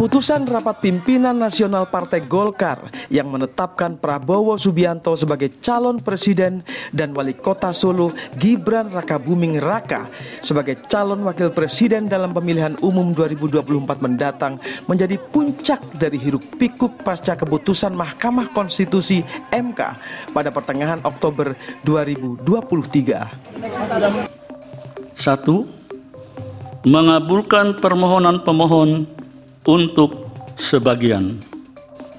Keputusan rapat pimpinan nasional Partai Golkar yang menetapkan Prabowo Subianto sebagai calon presiden dan wali kota Solo Gibran Rakabuming Raka sebagai calon wakil presiden dalam pemilihan umum 2024 mendatang menjadi puncak dari hiruk pikuk pasca keputusan Mahkamah Konstitusi MK pada pertengahan Oktober 2023. Satu, mengabulkan permohonan pemohon untuk sebagian.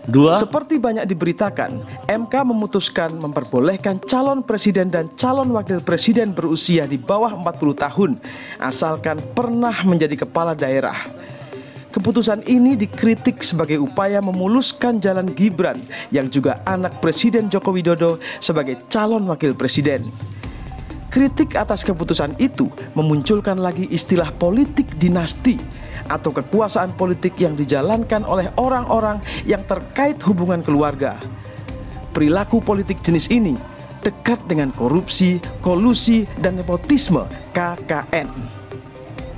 Dua, seperti banyak diberitakan, MK memutuskan memperbolehkan calon presiden dan calon wakil presiden berusia di bawah 40 tahun asalkan pernah menjadi kepala daerah. Keputusan ini dikritik sebagai upaya memuluskan jalan Gibran yang juga anak Presiden Joko Widodo sebagai calon wakil presiden. Kritik atas keputusan itu memunculkan lagi istilah politik dinasti atau kekuasaan politik yang dijalankan oleh orang-orang yang terkait hubungan keluarga. Perilaku politik jenis ini dekat dengan korupsi, kolusi, dan nepotisme KKN.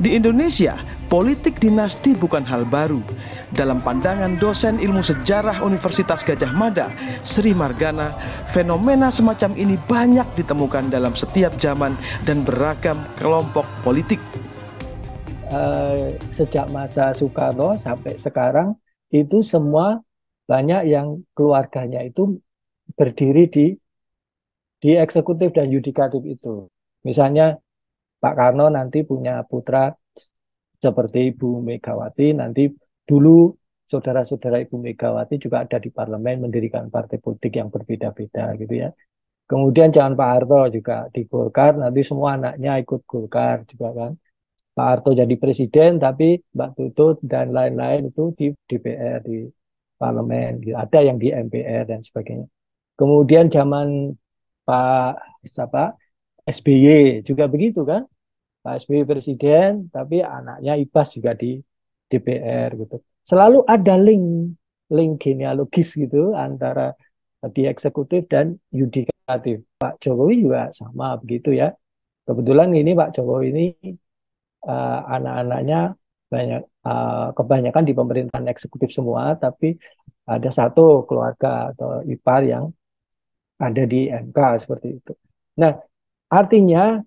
Di Indonesia, politik dinasti bukan hal baru. Dalam pandangan dosen ilmu sejarah Universitas Gajah Mada, Sri Margana, fenomena semacam ini banyak ditemukan dalam setiap zaman dan beragam kelompok politik. Uh, sejak masa Soekarno sampai sekarang itu semua banyak yang keluarganya itu berdiri di di eksekutif dan yudikatif itu. Misalnya Pak Karno nanti punya putra seperti Ibu Megawati nanti dulu saudara-saudara Ibu Megawati juga ada di parlemen mendirikan partai politik yang berbeda-beda gitu ya. Kemudian jangan Pak Harto juga di Golkar, nanti semua anaknya ikut Golkar juga kan. Pak Harto jadi presiden, tapi Mbak Tutut dan lain-lain itu di DPR, di parlemen, ada yang di MPR dan sebagainya. Kemudian zaman Pak siapa SBY juga begitu kan, Pak SBY presiden, tapi anaknya Ibas juga di DPR gitu. Selalu ada link link genealogis gitu antara di eksekutif dan yudikatif. Pak Jokowi juga sama begitu ya. Kebetulan ini Pak Jokowi ini uh, anak-anaknya banyak uh, kebanyakan di pemerintahan eksekutif semua, tapi ada satu keluarga atau ipar yang ada di MK seperti itu. Nah, artinya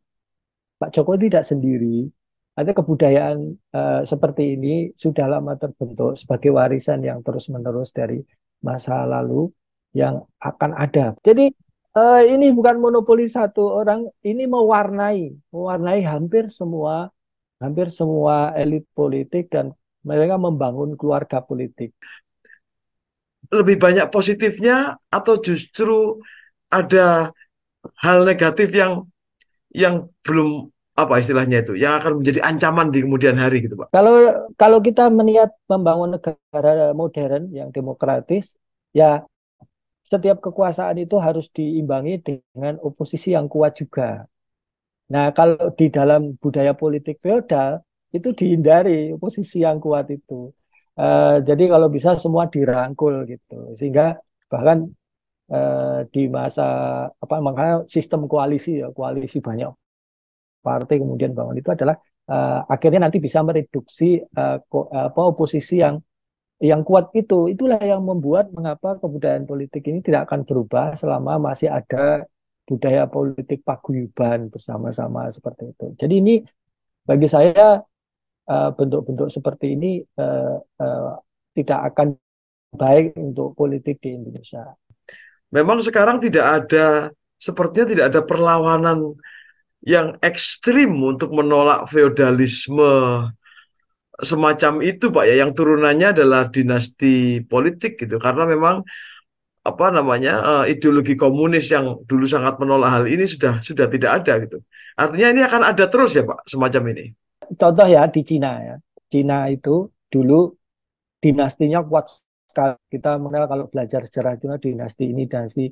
Pak Jokowi tidak sendiri ada kebudayaan uh, seperti ini sudah lama terbentuk sebagai warisan yang terus-menerus dari masa lalu yang akan ada. Jadi uh, ini bukan monopoli satu orang, ini mewarnai, mewarnai hampir semua hampir semua elit politik dan mereka membangun keluarga politik. Lebih banyak positifnya atau justru ada hal negatif yang yang belum apa istilahnya itu yang akan menjadi ancaman di kemudian hari gitu Pak. Kalau kalau kita melihat membangun negara modern yang demokratis ya setiap kekuasaan itu harus diimbangi dengan oposisi yang kuat juga. Nah, kalau di dalam budaya politik feodal itu dihindari oposisi yang kuat itu. Uh, jadi kalau bisa semua dirangkul gitu. Sehingga bahkan uh, di masa apa makanya sistem koalisi ya, koalisi banyak partai kemudian bangun itu adalah uh, akhirnya nanti bisa mereduksi uh, apa oposisi yang yang kuat itu itulah yang membuat mengapa kebudayaan politik ini tidak akan berubah selama masih ada budaya politik paguyuban bersama-sama seperti itu. Jadi ini bagi saya eh, bentuk-bentuk seperti ini uh, uh, tidak akan baik untuk politik di Indonesia. Memang sekarang tidak ada sepertinya tidak ada perlawanan yang ekstrim untuk menolak feodalisme semacam itu Pak ya yang turunannya adalah dinasti politik gitu karena memang apa namanya uh, ideologi komunis yang dulu sangat menolak hal ini sudah sudah tidak ada gitu. Artinya ini akan ada terus ya Pak semacam ini. Contoh ya di Cina ya. Cina itu dulu dinastinya kuat sekali. Kita mengenal kalau belajar sejarah Cina dinasti ini dinasti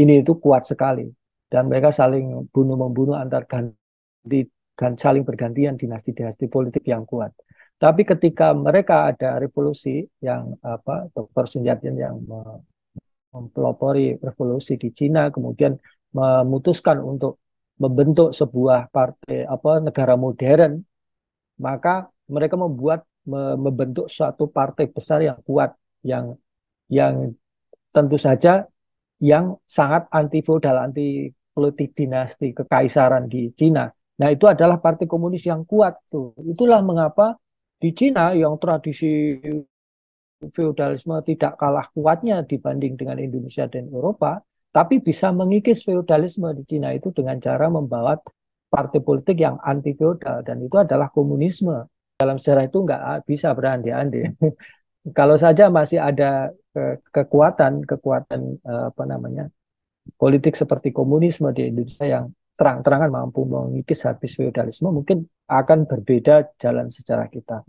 ini itu kuat sekali dan mereka saling bunuh membunuh antar ganti dan saling bergantian dinasti-dinasti politik yang kuat. Tapi ketika mereka ada revolusi yang apa persenjataan yang mempelopori revolusi di Cina kemudian memutuskan untuk membentuk sebuah partai apa negara modern maka mereka membuat membentuk suatu partai besar yang kuat yang yang tentu saja yang sangat anti feudal, anti politik dinasti kekaisaran di Cina. Nah, itu adalah partai komunis yang kuat tuh. Itulah mengapa di Cina yang tradisi feudalisme tidak kalah kuatnya dibanding dengan Indonesia dan Eropa, tapi bisa mengikis feudalisme di Cina itu dengan cara membawa partai politik yang anti feudal dan itu adalah komunisme. Dalam sejarah itu nggak bisa berandai-andai. Kalau saja masih ada kekuatan kekuatan eh, apa namanya politik seperti komunisme di Indonesia yang terang-terangan mampu mengikis habis feudalisme mungkin akan berbeda jalan sejarah kita.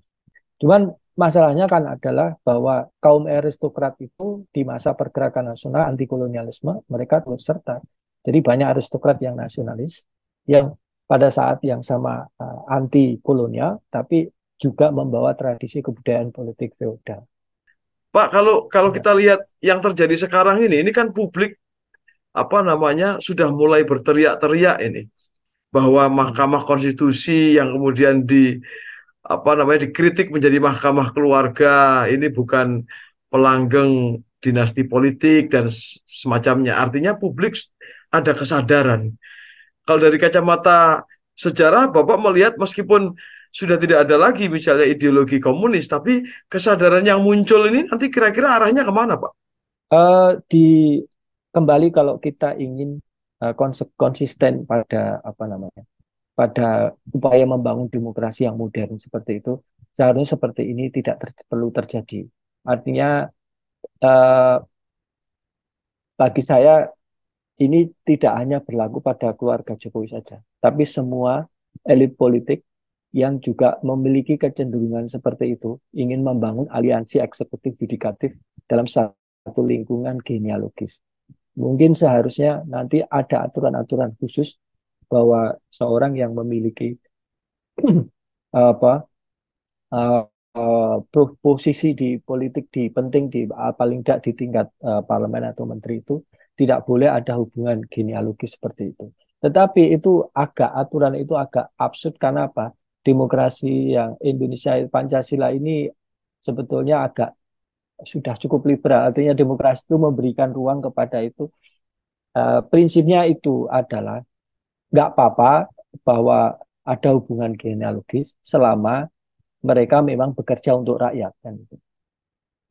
Cuman masalahnya kan adalah bahwa kaum aristokrat itu di masa pergerakan nasional anti kolonialisme mereka turut serta. Jadi banyak aristokrat yang nasionalis yang pada saat yang sama uh, eh, anti kolonial tapi juga membawa tradisi kebudayaan politik feodal. Pak, kalau kalau ya. kita lihat yang terjadi sekarang ini, ini kan publik apa namanya sudah mulai berteriak-teriak ini bahwa Mahkamah Konstitusi yang kemudian di apa namanya dikritik menjadi Mahkamah Keluarga ini bukan pelanggeng dinasti politik dan semacamnya. Artinya publik ada kesadaran. Kalau dari kacamata sejarah, Bapak melihat meskipun sudah tidak ada lagi misalnya ideologi komunis, tapi kesadaran yang muncul ini nanti kira-kira arahnya ke mana, Pak? Uh, di kembali kalau kita ingin uh, konsisten pada apa namanya, pada upaya membangun demokrasi yang modern seperti itu, seharusnya seperti ini tidak ter perlu terjadi. Artinya uh, bagi saya ini tidak hanya berlaku pada keluarga Jokowi saja, tapi semua elit politik yang juga memiliki kecenderungan seperti itu, ingin membangun aliansi eksekutif yudikatif dalam satu lingkungan genealogis. Mungkin seharusnya nanti ada aturan-aturan khusus bahwa seorang yang memiliki apa uh, uh, posisi di politik di penting di uh, paling tidak di tingkat uh, parlemen atau menteri itu tidak boleh ada hubungan genealogis seperti itu. Tetapi itu agak aturan itu agak absurd karena apa? demokrasi yang Indonesia Pancasila ini sebetulnya agak sudah cukup liberal. Artinya demokrasi itu memberikan ruang kepada itu. Uh, prinsipnya itu adalah nggak apa-apa bahwa ada hubungan genealogis selama mereka memang bekerja untuk rakyat kan itu.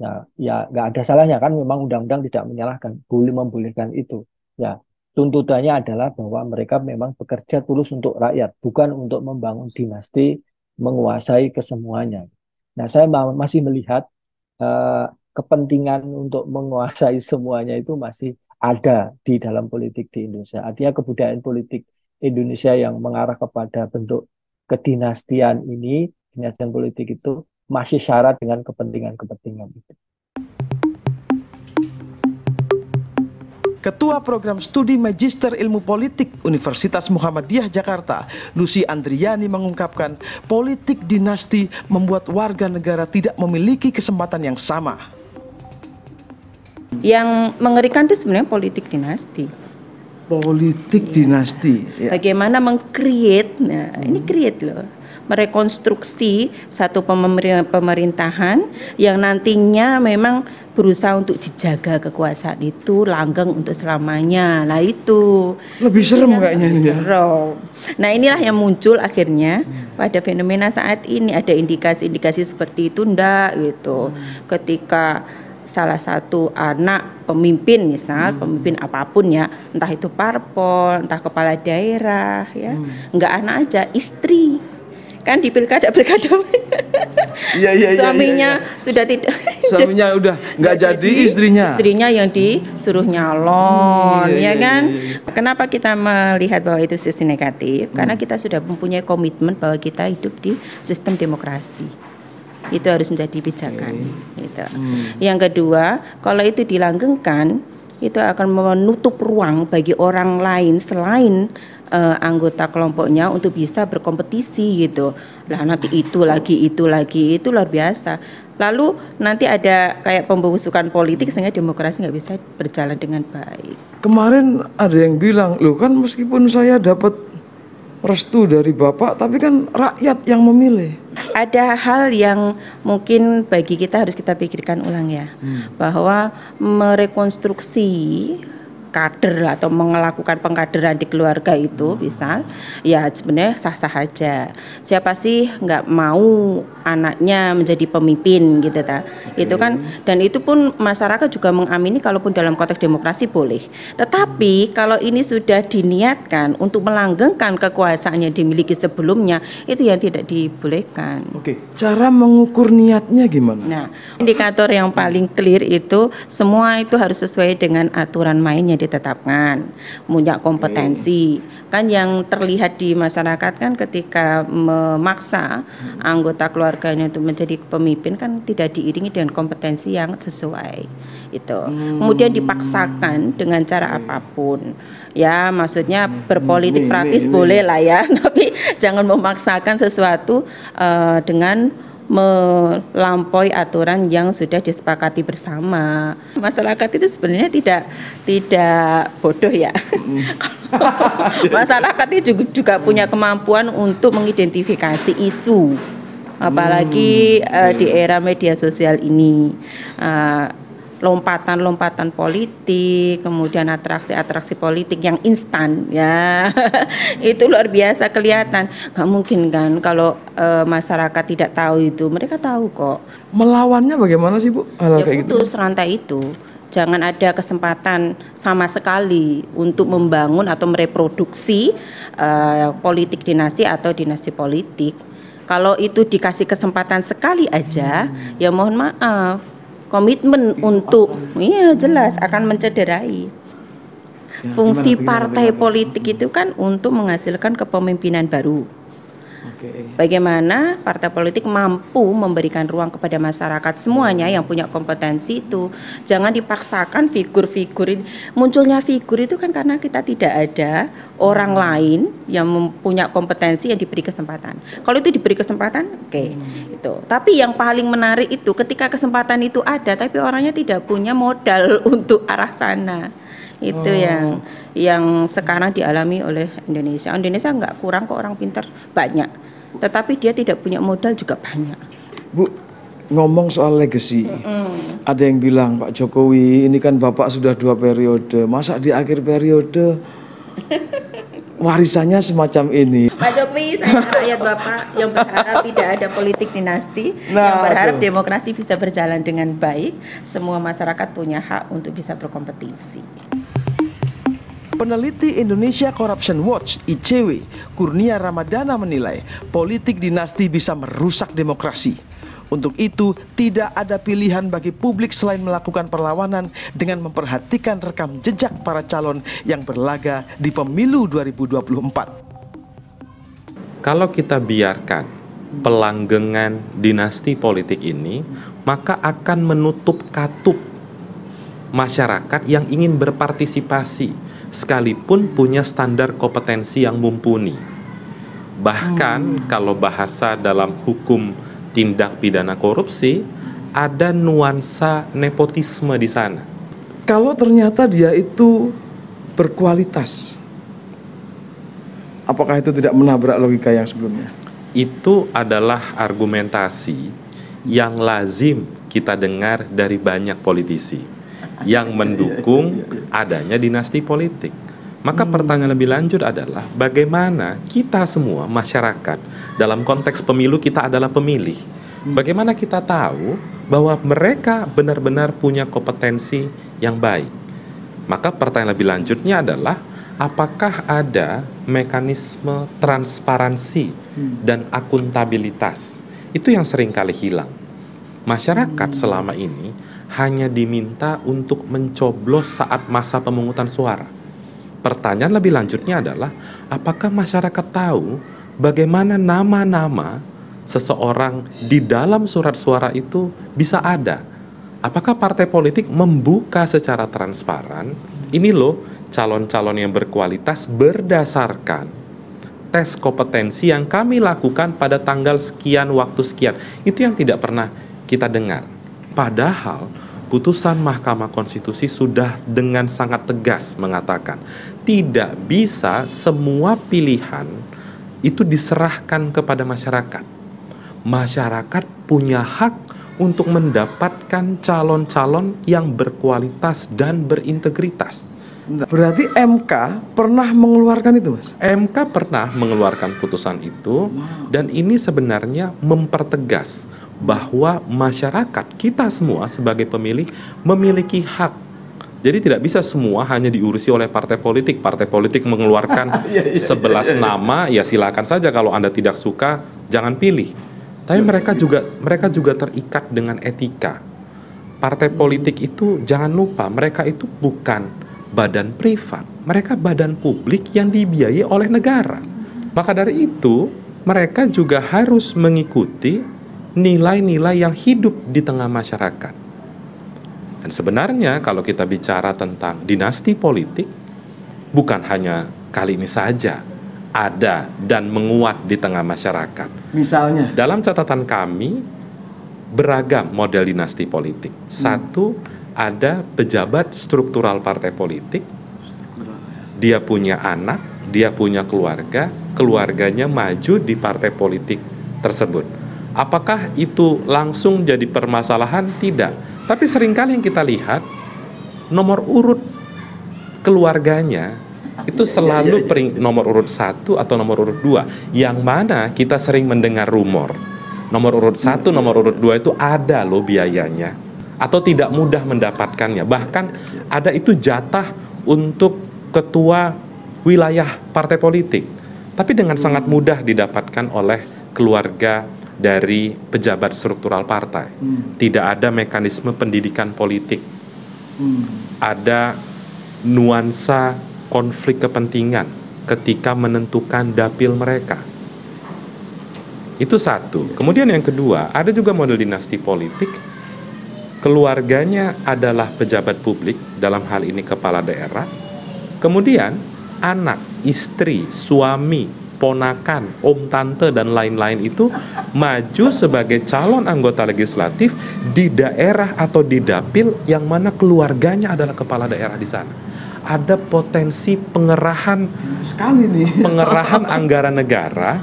Nah, ya nggak ada salahnya kan memang undang-undang tidak menyalahkan, boleh membolehkan itu. Ya, tuntutannya adalah bahwa mereka memang bekerja tulus untuk rakyat, bukan untuk membangun dinasti, menguasai kesemuanya. Nah, saya masih melihat uh, kepentingan untuk menguasai semuanya itu masih ada di dalam politik di Indonesia. Artinya kebudayaan politik Indonesia yang mengarah kepada bentuk kedinastian ini, dinastian politik itu masih syarat dengan kepentingan-kepentingan itu. Ketua Program Studi Magister Ilmu Politik Universitas Muhammadiyah Jakarta, Lucy Andriani mengungkapkan, politik dinasti membuat warga negara tidak memiliki kesempatan yang sama. Yang mengerikan itu sebenarnya politik dinasti. Politik ya. dinasti. Ya. Bagaimana mengcreate, nah hmm. ini create loh merekonstruksi satu pemerintahan yang nantinya memang berusaha untuk dijaga kekuasaan itu langgeng untuk selamanya. Nah itu lebih serem kayaknya ini ya. Serem. Nah inilah yang muncul akhirnya hmm. pada fenomena saat ini ada indikasi-indikasi seperti itu ndak gitu. Hmm. Ketika salah satu anak pemimpin misal hmm. pemimpin apa pun ya entah itu parpol entah kepala daerah ya hmm. nggak anak aja istri kan di pilkada pilkada iya, iya, iya, suaminya iya, iya. sudah tidak suaminya udah nggak jadi istrinya istrinya yang disuruh nyalon hmm, iya, ya iya, kan iya, iya. kenapa kita melihat bahwa itu sisi negatif hmm. karena kita sudah mempunyai komitmen bahwa kita hidup di sistem demokrasi itu harus menjadi pijakan okay. gitu. hmm. yang kedua kalau itu dilanggengkan itu akan menutup ruang bagi orang lain selain uh, anggota kelompoknya untuk bisa berkompetisi gitu. Lah nanti itu lagi itu lagi itu luar biasa. Lalu nanti ada kayak pembusukan politik sehingga demokrasi nggak bisa berjalan dengan baik. Kemarin ada yang bilang, loh kan meskipun saya dapat restu dari Bapak, tapi kan rakyat yang memilih. Ada hal yang mungkin bagi kita harus kita pikirkan ulang ya, hmm. bahwa merekonstruksi kader atau melakukan pengkaderan di keluarga itu bisa ya sebenarnya sah-sah aja siapa sih nggak mau anaknya menjadi pemimpin gitu ta okay. itu kan dan itu pun masyarakat juga mengamini kalaupun dalam konteks demokrasi boleh tetapi hmm. kalau ini sudah diniatkan untuk melanggengkan kekuasaan yang dimiliki sebelumnya itu yang tidak dibolehkan oke okay. cara mengukur niatnya gimana nah indikator yang paling clear itu semua itu harus sesuai dengan aturan mainnya ditetapkan, punya kompetensi. Hmm. Kan yang terlihat di masyarakat kan ketika memaksa hmm. anggota keluarganya untuk menjadi pemimpin kan tidak diiringi dengan kompetensi yang sesuai. Itu. Hmm. Kemudian dipaksakan dengan cara apa pun. Ya, maksudnya hmm. berpolitik praktis boleh lah ya, tapi jangan memaksakan sesuatu uh, dengan melampaui aturan yang sudah disepakati bersama. Masyarakat itu sebenarnya tidak tidak bodoh ya. Masyarakat itu juga, juga punya kemampuan untuk mengidentifikasi isu apalagi hmm. uh, di era media sosial ini. Uh, lompatan-lompatan politik, kemudian atraksi-atraksi politik yang instan ya. itu luar biasa kelihatan. Gak mungkin kan kalau e, masyarakat tidak tahu itu. Mereka tahu kok. Melawannya bagaimana sih, Bu? Hal ya, kayak gitu. rantai itu. Jangan ada kesempatan sama sekali untuk membangun atau mereproduksi e, politik dinasti atau dinasti politik. Kalau itu dikasih kesempatan sekali aja, hmm. ya mohon maaf komitmen untuk iya jelas akan mencederai. Ya, fungsi partai politik itu kan untuk menghasilkan kepemimpinan baru Bagaimana partai politik mampu memberikan ruang kepada masyarakat semuanya yang punya kompetensi itu. Jangan dipaksakan figur-figur ini. Munculnya figur itu kan karena kita tidak ada orang lain yang punya kompetensi yang diberi kesempatan. Kalau itu diberi kesempatan, oke, okay, hmm. itu. Tapi yang paling menarik itu ketika kesempatan itu ada tapi orangnya tidak punya modal untuk arah sana itu oh. yang yang sekarang dialami oleh Indonesia. Indonesia nggak kurang kok orang pintar banyak tetapi dia tidak punya modal juga banyak. Bu, ngomong soal legacy, mm. ada yang bilang Pak Jokowi ini kan Bapak sudah dua periode, masa di akhir periode warisannya semacam ini. Pak Jokowi, saya rakyat Bapak yang berharap tidak ada politik dinasti, nah, yang berharap aduh. demokrasi bisa berjalan dengan baik, semua masyarakat punya hak untuk bisa berkompetisi. Peneliti Indonesia Corruption Watch (ICW) Kurnia Ramadana menilai politik dinasti bisa merusak demokrasi. Untuk itu, tidak ada pilihan bagi publik selain melakukan perlawanan dengan memperhatikan rekam jejak para calon yang berlaga di pemilu 2024. Kalau kita biarkan pelanggengan dinasti politik ini, maka akan menutup katup masyarakat yang ingin berpartisipasi sekalipun punya standar kompetensi yang mumpuni. Bahkan hmm. kalau bahasa dalam hukum tindak pidana korupsi ada nuansa nepotisme di sana. Kalau ternyata dia itu berkualitas, apakah itu tidak menabrak logika yang sebelumnya? Itu adalah argumentasi yang lazim kita dengar dari banyak politisi yang mendukung adanya dinasti politik. Maka hmm. pertanyaan lebih lanjut adalah bagaimana kita semua masyarakat dalam konteks pemilu kita adalah pemilih. Hmm. Bagaimana kita tahu bahwa mereka benar-benar punya kompetensi yang baik? Maka pertanyaan lebih lanjutnya adalah apakah ada mekanisme transparansi hmm. dan akuntabilitas? Itu yang sering kali hilang. Masyarakat selama ini hanya diminta untuk mencoblos saat masa pemungutan suara. Pertanyaan lebih lanjutnya adalah, apakah masyarakat tahu bagaimana nama-nama seseorang di dalam surat suara itu bisa ada? Apakah partai politik membuka secara transparan? Ini loh calon-calon yang berkualitas berdasarkan tes kompetensi yang kami lakukan pada tanggal sekian waktu sekian. Itu yang tidak pernah kita dengar. Padahal putusan Mahkamah Konstitusi sudah dengan sangat tegas mengatakan tidak bisa semua pilihan itu diserahkan kepada masyarakat. Masyarakat punya hak untuk mendapatkan calon-calon yang berkualitas dan berintegritas. Berarti MK pernah mengeluarkan itu, Mas? MK pernah mengeluarkan putusan itu dan ini sebenarnya mempertegas bahwa masyarakat kita semua sebagai pemilih memiliki hak jadi tidak bisa semua hanya diurusi oleh partai politik. Partai politik mengeluarkan iya, iya, iya, sebelas nama, ya silakan saja kalau Anda tidak suka jangan pilih. Tapi mereka juga mereka juga terikat dengan etika. Partai politik itu jangan lupa mereka itu bukan badan privat. Mereka badan publik yang dibiayai oleh negara. Maka dari itu, mereka juga harus mengikuti nilai-nilai yang hidup di tengah masyarakat. Dan sebenarnya kalau kita bicara tentang dinasti politik, bukan hanya kali ini saja ada dan menguat di tengah masyarakat. Misalnya? Dalam catatan kami, beragam model dinasti politik. Hmm. Satu, ada pejabat struktural partai politik, dia punya anak, dia punya keluarga, keluarganya maju di partai politik tersebut. Apakah itu langsung jadi permasalahan? Tidak. Tapi sering kali yang kita lihat nomor urut keluarganya itu selalu pering, nomor urut satu atau nomor urut dua. Yang mana kita sering mendengar rumor nomor urut satu nomor urut dua itu ada loh biayanya. Atau tidak mudah mendapatkannya. Bahkan ada itu jatah untuk ketua wilayah partai politik. Tapi dengan sangat mudah didapatkan oleh keluarga dari pejabat struktural partai. Hmm. Tidak ada mekanisme pendidikan politik. Hmm. Ada nuansa konflik kepentingan ketika menentukan dapil mereka. Itu satu. Kemudian yang kedua, ada juga model dinasti politik. Keluarganya adalah pejabat publik, dalam hal ini kepala daerah. Kemudian anak, istri, suami, ponakan, om tante dan lain-lain itu maju sebagai calon anggota legislatif di daerah atau di dapil yang mana keluarganya adalah kepala daerah di sana. Ada potensi pengerahan sekali nih. Pengerahan anggaran negara,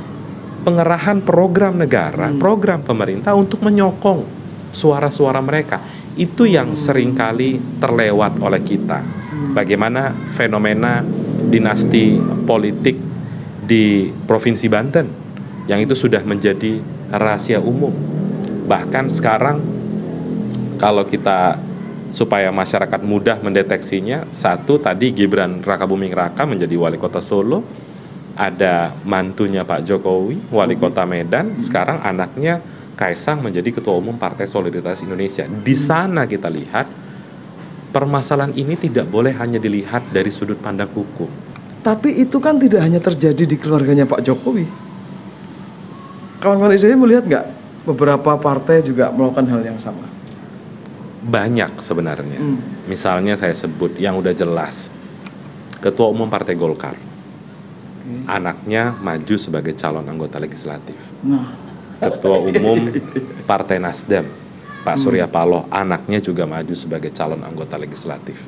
pengerahan program negara, hmm. program pemerintah untuk menyokong suara-suara mereka. Itu yang sering kali terlewat oleh kita. Hmm. Bagaimana fenomena dinasti politik di Provinsi Banten yang itu sudah menjadi rahasia umum. Bahkan sekarang kalau kita supaya masyarakat mudah mendeteksinya, satu tadi Gibran Raka Buming Raka menjadi wali kota Solo, ada mantunya Pak Jokowi, wali kota Medan, sekarang anaknya Kaisang menjadi ketua umum Partai Solidaritas Indonesia. Di sana kita lihat permasalahan ini tidak boleh hanya dilihat dari sudut pandang hukum, tapi itu kan tidak hanya terjadi di keluarganya Pak Jokowi. Kawan-kawan saya melihat nggak beberapa partai juga melakukan hal yang sama? Banyak sebenarnya. Hmm. Misalnya saya sebut yang udah jelas. Ketua Umum Partai Golkar. Okay. Anaknya maju sebagai calon anggota legislatif. Nah. Ketua Umum Partai Nasdem, Pak hmm. Surya Paloh, anaknya juga maju sebagai calon anggota legislatif.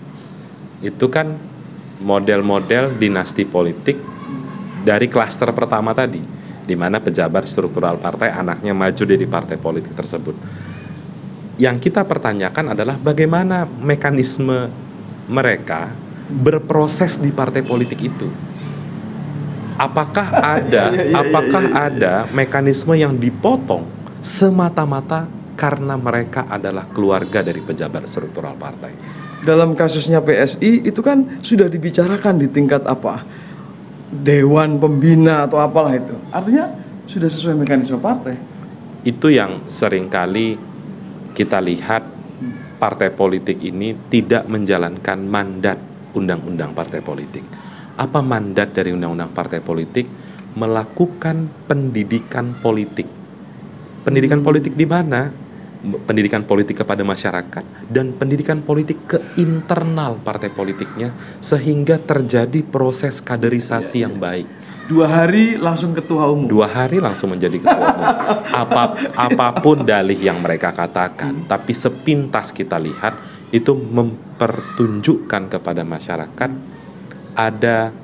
Itu kan model-model dinasti politik dari klaster pertama tadi, di mana pejabat struktural partai anaknya maju dari partai politik tersebut. Yang kita pertanyakan adalah bagaimana mekanisme mereka berproses di partai politik itu. Apakah ada, iya, iya, iya, apakah ada mekanisme yang dipotong semata-mata karena mereka adalah keluarga dari pejabat struktural partai? Dalam kasusnya PSI itu kan sudah dibicarakan di tingkat apa? Dewan pembina atau apalah itu. Artinya sudah sesuai mekanisme partai. Itu yang sering kali kita lihat partai politik ini tidak menjalankan mandat undang-undang partai politik. Apa mandat dari undang-undang partai politik? Melakukan pendidikan politik. Pendidikan politik di mana pendidikan politik kepada masyarakat dan pendidikan politik ke internal partai politiknya sehingga terjadi proses kaderisasi yang baik. Dua hari langsung ketua umum. Dua hari langsung menjadi ketua umum. Apa apa pun dalih yang mereka katakan, tapi sepintas kita lihat itu mempertunjukkan kepada masyarakat ada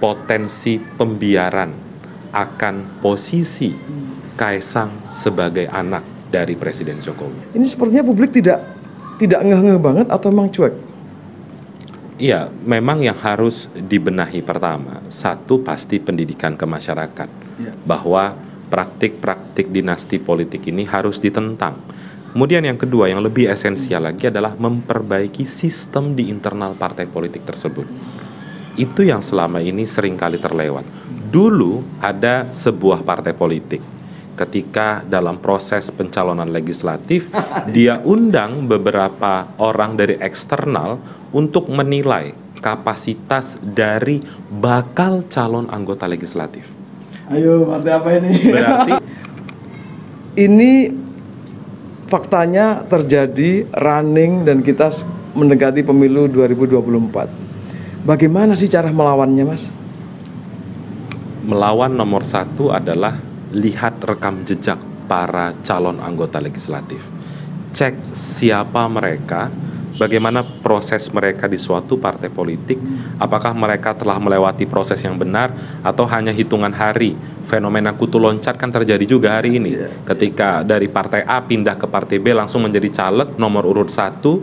potensi pembiaran akan posisi Kaisang sebagai anak dari Presiden Jokowi. Ini sepertinya publik tidak tidak ngeh-ngeh banget atau memang cuek? Iya, memang yang harus dibenahi pertama, satu pasti pendidikan ke masyarakat, ya. bahwa praktik-praktik dinasti politik ini harus ditentang. Kemudian yang kedua, yang lebih esensial lagi adalah memperbaiki sistem di internal partai politik tersebut. Itu yang selama ini sering kali terlewat. Dulu ada sebuah partai politik ketika dalam proses pencalonan legislatif dia undang beberapa orang dari eksternal untuk menilai kapasitas dari bakal calon anggota legislatif. Ayo, arti apa ini? Berarti ini faktanya terjadi running dan kita mendekati pemilu 2024. Bagaimana sih cara melawannya, Mas? Melawan nomor satu adalah lihat rekam jejak para calon anggota legislatif. Cek siapa mereka, bagaimana proses mereka di suatu partai politik, apakah mereka telah melewati proses yang benar atau hanya hitungan hari. Fenomena kutu loncat kan terjadi juga hari ini. Iya, iya. Ketika dari partai A pindah ke partai B langsung menjadi caleg nomor urut satu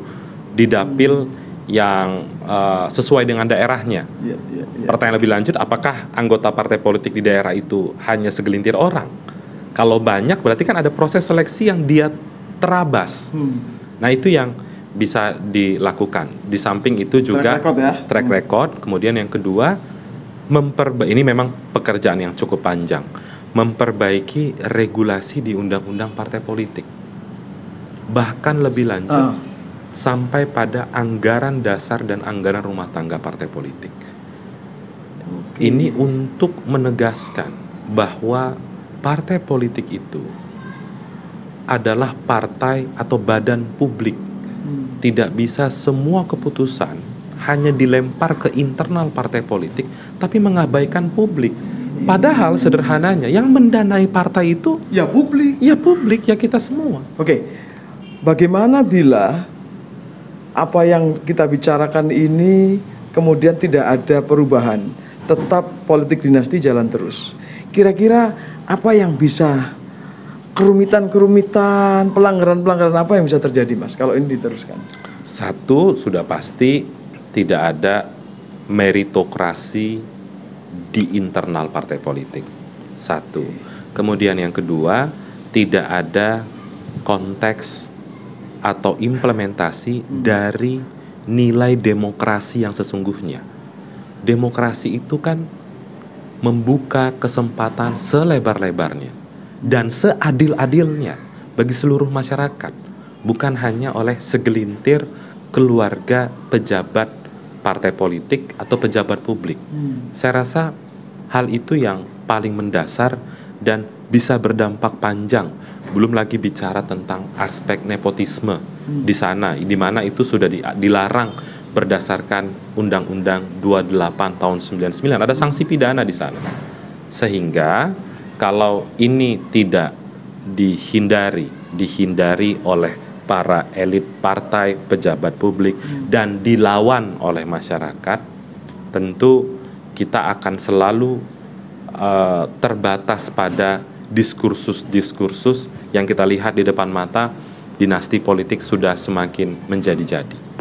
di dapil yang uh, sesuai dengan daerahnya. Yeah, yeah, yeah. Pertanyaan lebih lanjut, apakah anggota partai politik di daerah itu hanya segelintir orang? Kalau banyak, berarti kan ada proses seleksi yang dia terabas. Hmm. Nah itu yang bisa dilakukan. Di samping itu juga track record, ya? track hmm. record. Kemudian yang kedua, memperba ini memang pekerjaan yang cukup panjang, memperbaiki regulasi di undang-undang partai politik. Bahkan lebih lanjut. Uh sampai pada anggaran dasar dan anggaran rumah tangga partai politik. Oke. Ini untuk menegaskan bahwa partai politik itu adalah partai atau badan publik. Hmm. Tidak bisa semua keputusan hanya dilempar ke internal partai politik tapi mengabaikan publik. Padahal sederhananya yang mendanai partai itu ya publik. Ya publik ya kita semua. Oke. Bagaimana bila apa yang kita bicarakan ini kemudian tidak ada perubahan, tetap politik dinasti jalan terus. Kira-kira apa yang bisa kerumitan-kerumitan, pelanggaran-pelanggaran apa yang bisa terjadi, Mas, kalau ini diteruskan? Satu sudah pasti tidak ada meritokrasi di internal partai politik. Satu. Kemudian yang kedua, tidak ada konteks atau implementasi hmm. dari nilai demokrasi yang sesungguhnya. Demokrasi itu kan membuka kesempatan selebar-lebarnya dan seadil-adilnya bagi seluruh masyarakat, bukan hanya oleh segelintir keluarga pejabat partai politik atau pejabat publik. Hmm. Saya rasa hal itu yang paling mendasar dan bisa berdampak panjang belum lagi bicara tentang aspek nepotisme hmm. di sana, di mana itu sudah di, dilarang berdasarkan Undang-Undang 28 tahun 99. Ada sanksi pidana di sana. Sehingga kalau ini tidak dihindari, dihindari oleh para elit partai, pejabat publik hmm. dan dilawan oleh masyarakat, tentu kita akan selalu uh, terbatas pada diskursus-diskursus yang kita lihat di depan mata dinasti politik sudah semakin menjadi-jadi.